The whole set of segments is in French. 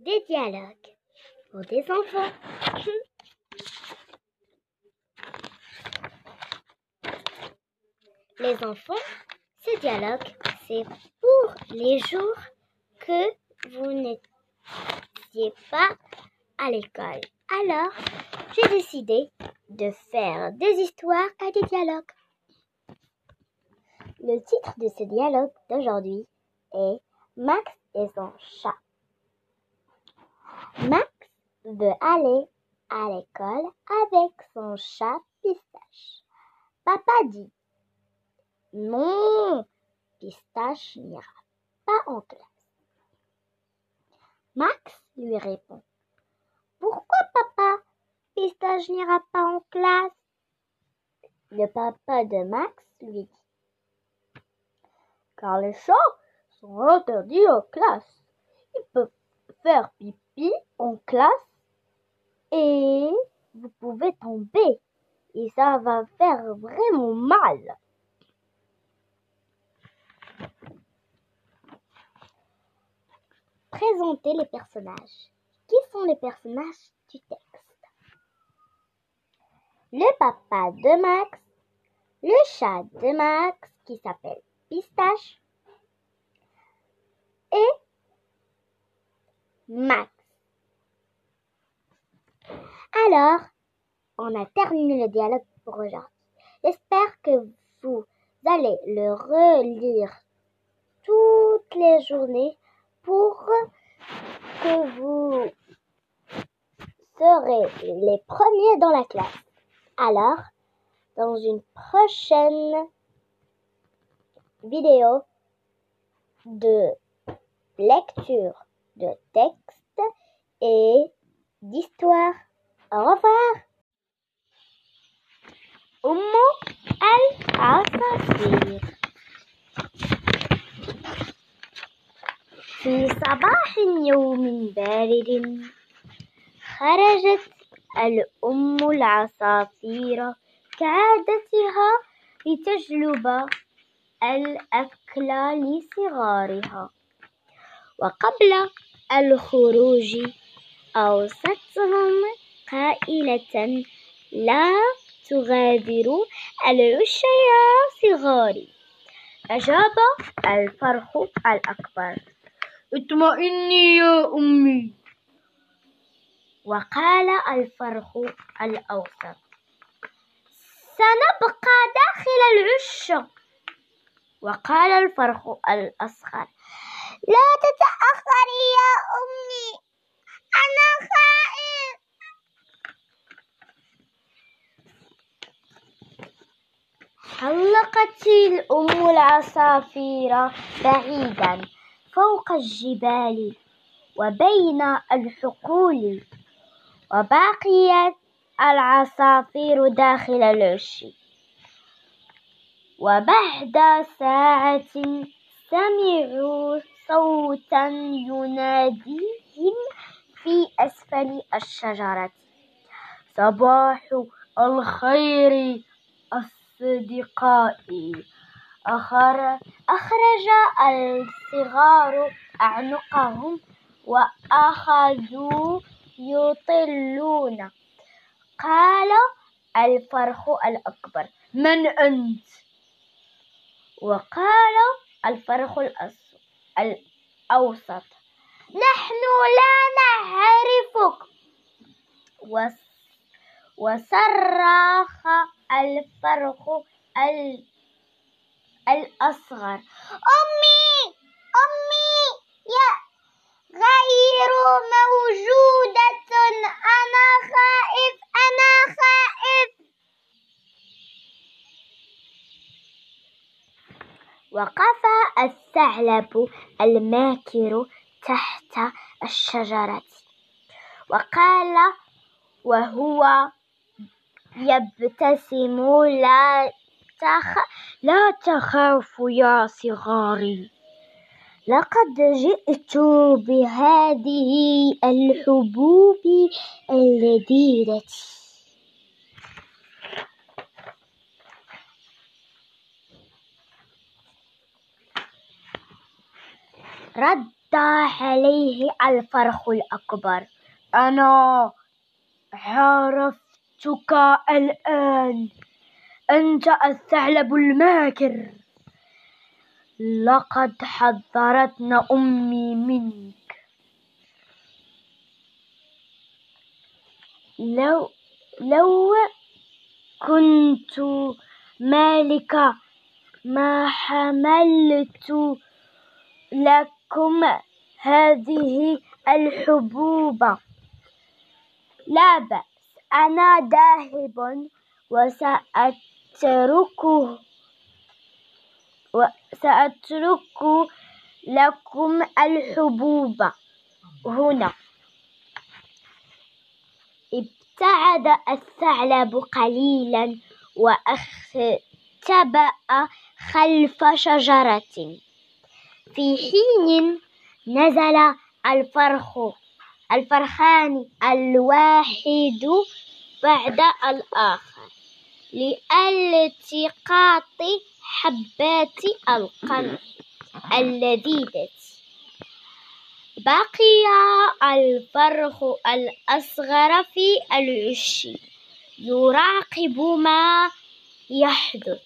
Des dialogues pour des enfants. Les enfants, ce dialogue, c'est pour les jours que vous n'étiez pas à l'école. Alors, j'ai décidé de faire des histoires et des dialogues. Le titre de ce dialogue d'aujourd'hui est Max et son chat. Max veut aller à l'école avec son chat Pistache. Papa dit Non, Pistache n'ira pas en classe. Max lui répond Pourquoi papa Pistache n'ira pas en classe? Le papa de Max lui dit Car les chats sont interdits en classe. Ils peuvent faire pipi en classe et vous pouvez tomber et ça va faire vraiment mal. Présentez les personnages. Qui sont les personnages du texte? Le papa de Max, le chat de Max qui s'appelle Pistache et Max. Alors, on a terminé le dialogue pour aujourd'hui. J'espère que vous allez le relire toutes les journées pour que vous serez les premiers dans la classe. Alors, dans une prochaine vidéo de lecture de texte et d'histoire. Au revoir. أم العصافير في صباح يوم بارد خرجت الأم العصافير كعادتها لتجلب الأكل لصغارها وقبل الخروج أوصتهم قائلة لا تغادروا العش يا صغاري. أجاب الفرخ الأكبر. اطمئني يا أمي. وقال الفرخ الأوسط. سنبقى داخل العش وقال الفرخ الأصغر. لا تتأخري يا أمي. أنا خائف حلقت الأم العصافير بعيدا فوق الجبال وبين الحقول وبقيت العصافير داخل العش. وبعد ساعة سمعوا صوتا يناديهم في أسفل الشجرة. صباح الخير. أصدقائي. أخرج الصغار أعنقهم وأخذوا يطلون. قال الفرخ الأكبر. من أنت؟ وقال الفرخ الأوسط. نحن لا نعرفك وصرخ الفرخ الأصغر. أمي! أمي! يا غير موجودة. أنا خائف. أنا خائف. وقف الثعلب الماكر تحت الشجرة. وقال وهو يبتسم لا تخ... لا تخافوا يا صغاري. لقد جئت بهذه الحبوب اللذيذة رد عليه الفرخ الأكبر. أنا عرفتك الآن. أنت الثعلب الماكر. لقد حذرتنا أمي منك. لو لو كنت مالكا ما حملت لكم هذه الحبوب. لا بأس. أنا ذاهب وسأتركه وسأترك لكم الحبوب. هنا. ابتعد الثعلب قليلا واختبأ خلف شجرة. في حين نزل الفرخ الفرخان الواحد بعد الآخر لألتقاط حبات القمح اللذيذة بقي الفرخ الأصغر في العش يراقب ما يحدث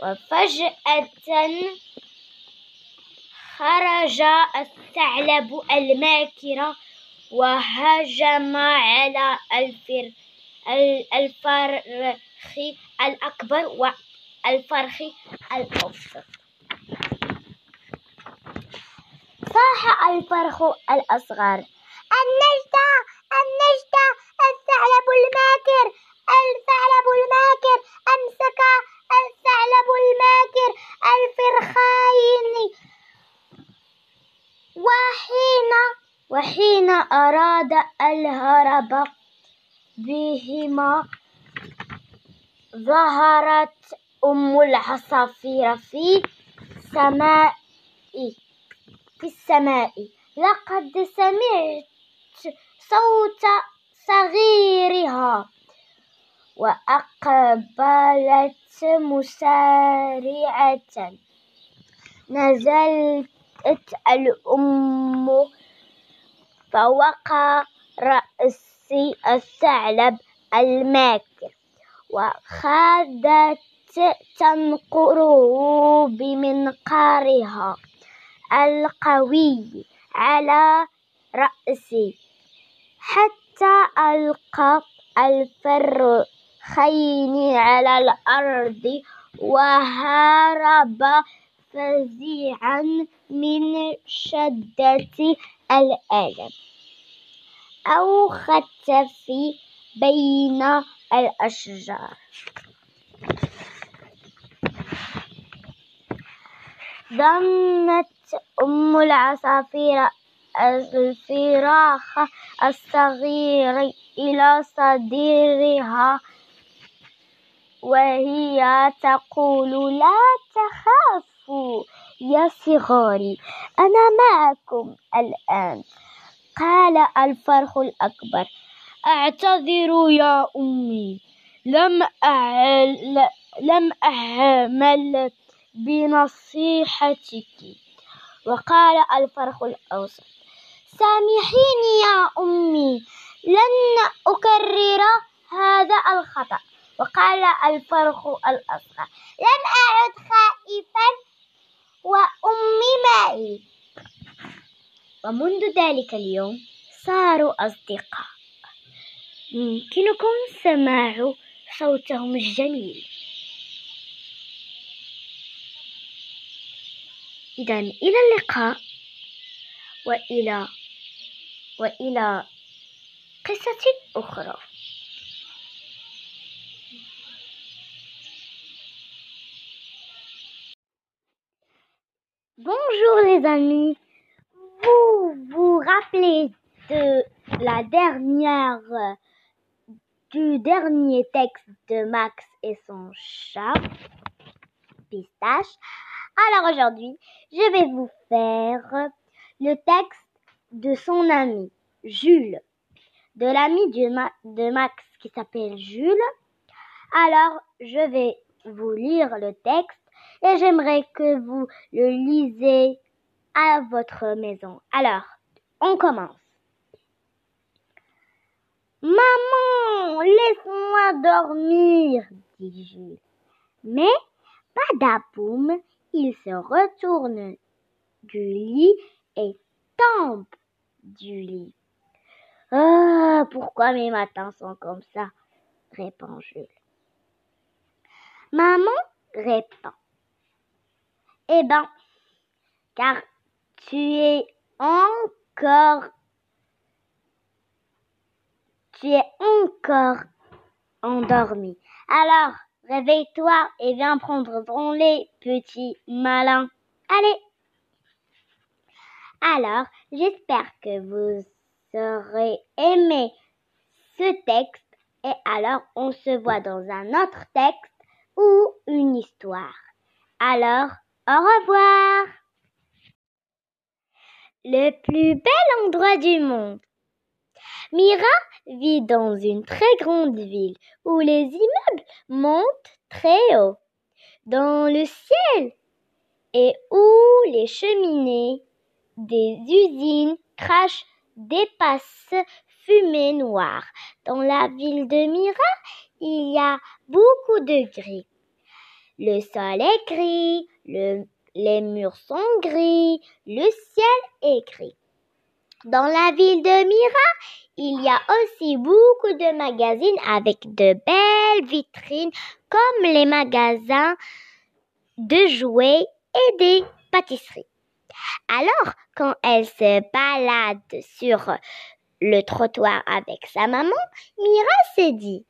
وفجأة خرج الثعلب الماكر وهجم على الفر الفرخ الأكبر والفرخ الأوسط. صاح الفرخ الأصغر. النجدة النجدة الثعلب الماكر وحين وحين أراد الهرب بهما ظهرت أم العصافير في سماء في السماء. لقد سمعت صوت صغيرها وأقبلت مسارعة. نزلت الأم فوقع رأس الثعلب الماكر وخادت تنقره بمنقارها القوي على رأسي. حتى ألقى الفرخين على الأرض وهرب فزيعا من شدة الألم. أو ختف بين الأشجار. ضمت أم العصافير الفراخ الصغير إلى صدرها وهي تقول لا تخافوا يا صغاري أنا معكم الآن. قال الفرخ الأكبر. أعتذر يا أمي. لم أعل لم أعمل بنصيحتك. وقال الفرخ الأوسط. سامحيني يا أمي. لن أكرر هذا الخطأ. وقال الفرخ الأصغر. لم أعد خائفا معي ومنذ ذلك اليوم صاروا أصدقاء. يمكنكم سماع صوتهم الجميل. إذا إلى اللقاء. وإلى وإلى قصة أخرى. Bonjour les amis, vous vous rappelez de la dernière du dernier texte de Max et son chat? Pistache. Alors aujourd'hui, je vais vous faire le texte de son ami Jules, de l'ami de Max qui s'appelle Jules. Alors, je vais vous lire le texte et j'aimerais que vous le lisez à votre maison. Alors, on commence. Maman, laisse-moi dormir, dit Jules. Mais, badaboum, il se retourne du lit et tombe du lit. Ah, pourquoi mes matins sont comme ça? répond Jules. Maman répond. Eh ben, car tu es encore tu es encore endormi. Alors, réveille-toi et viens prendre ton lait, petit malin. Allez. Alors, j'espère que vous aurez aimé ce texte et alors on se voit dans un autre texte ou une histoire. Alors, au revoir. Le plus bel endroit du monde. Mira vit dans une très grande ville où les immeubles montent très haut dans le ciel et où les cheminées des usines crachent des passes fumées noires. Dans la ville de Mira, il y a beaucoup de gris. Le sol est gris, les murs sont gris, le ciel est gris. Dans la ville de Mira, il y a aussi beaucoup de magazines avec de belles vitrines comme les magasins de jouets et des pâtisseries. Alors, quand elle se balade sur le trottoir avec sa maman, Mira se dit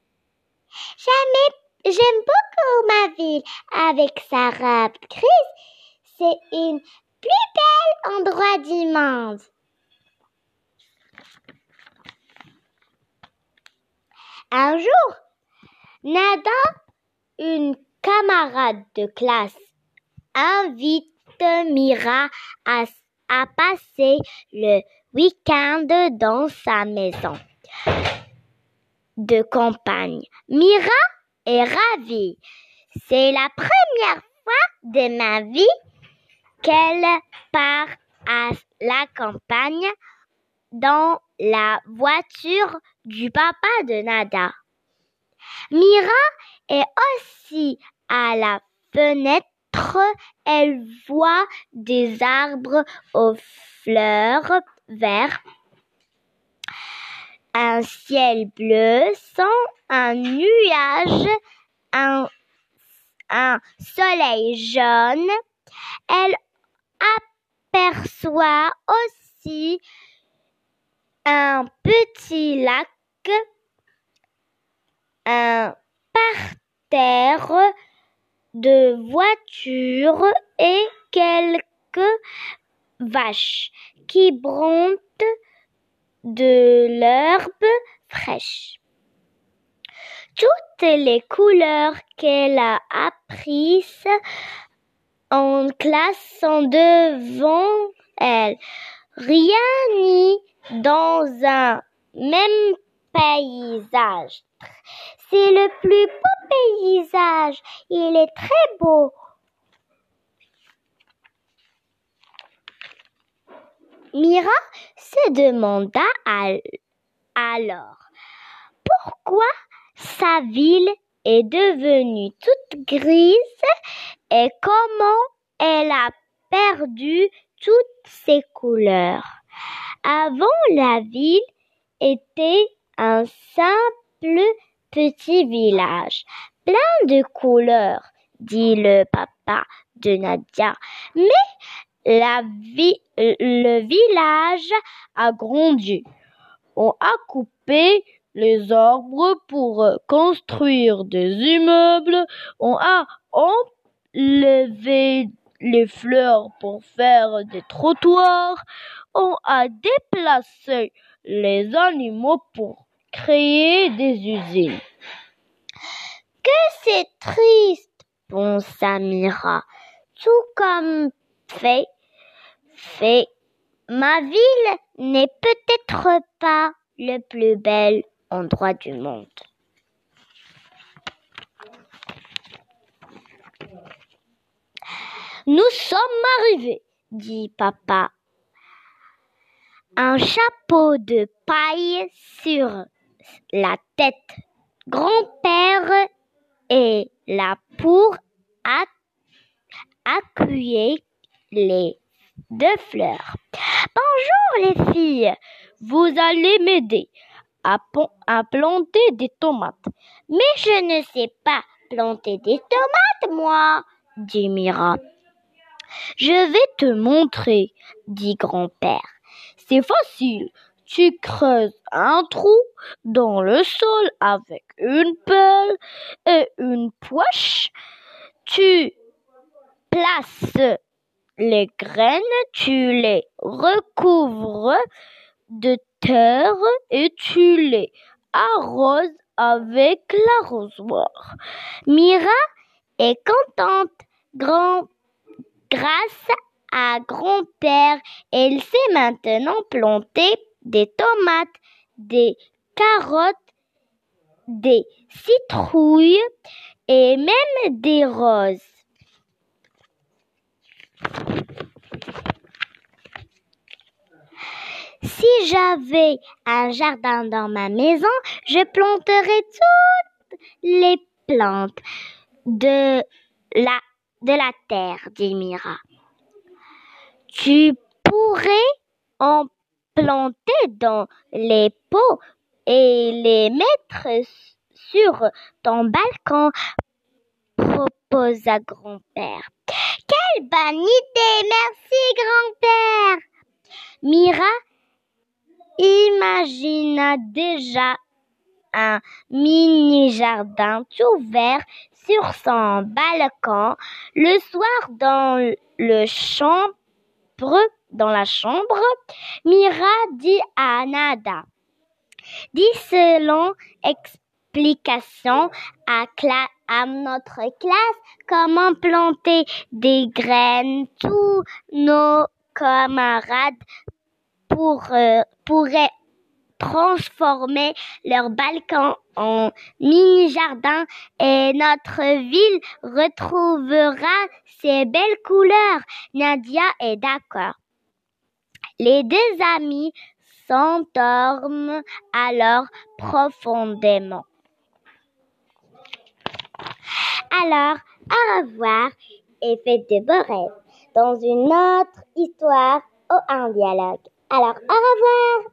J'aime beaucoup ma ville avec sa robe grise. C'est une plus belle endroit du monde. Un jour, Nada, une camarade de classe, invite Mira à, à passer le week-end dans sa maison de campagne. Mira est ravie. C'est la première fois de ma vie qu'elle part à la campagne dans la voiture du papa de Nada. Mira est aussi à la fenêtre. Elle voit des arbres aux fleurs vertes, un ciel bleu sans un nuage, un, un soleil jaune. Elle aperçoit aussi un petit lac, un parterre de voitures et quelques vaches qui brontent de l'herbe fraîche. Toutes les couleurs qu'elle a apprises en classe sont devant elle. Rien ni dans un même paysage. C'est le plus beau paysage. Il est très beau. Mira se demanda alors pourquoi sa ville est devenue toute grise et comment elle a perdu toutes ses couleurs. Avant, la ville était un simple petit village, plein de couleurs, dit le papa de Nadia. Mais la le village a grandi. On a coupé les arbres pour construire des immeubles. On a enlevé les fleurs pour faire des trottoirs. On a déplacé les animaux pour créer des usines. Que c'est triste, pensa Mira, tout comme fait, fait. Ma ville n'est peut-être pas le plus bel endroit du monde. Nous sommes arrivés, dit papa. Un chapeau de paille sur la tête. Grand-père et là pour accueillir les deux fleurs. Bonjour les filles, vous allez m'aider à, planter des tomates. Mais je ne sais pas planter des tomates, moi, dit Mira. Je vais te montrer, dit grand-père. C'est facile. Tu creuses un trou dans le sol avec une pelle et une poche. Tu places les graines, tu les recouvres de et tu les arroses avec l'arrosoir. Mira est contente. Grâce à grand-père, elle sait maintenant planter des tomates, des carottes, des citrouilles et même des roses. Si j'avais un jardin dans ma maison, je planterais toutes les plantes de la, terre, dit Mira. Tu pourrais en planter dans les pots et les mettre sur ton balcon, proposa grand-père. Quelle bonne idée, merci grand-père. Mira imagina déjà un mini-jardin tout vert sur son balcon. Le soir, dans le chambre, dans la chambre, Mira dit à Nada, dit selon explication à notre classe comment planter des graines. Tous nos camarades pour, euh, pourraient transformer leur balcon en mini-jardin et notre ville retrouvera ses belles couleurs. Nadia est d'accord. Les deux amis s'endorment alors profondément. Alors, au revoir et faites de beaux rêves dans une autre histoire ou un dialogue. Alors, au revoir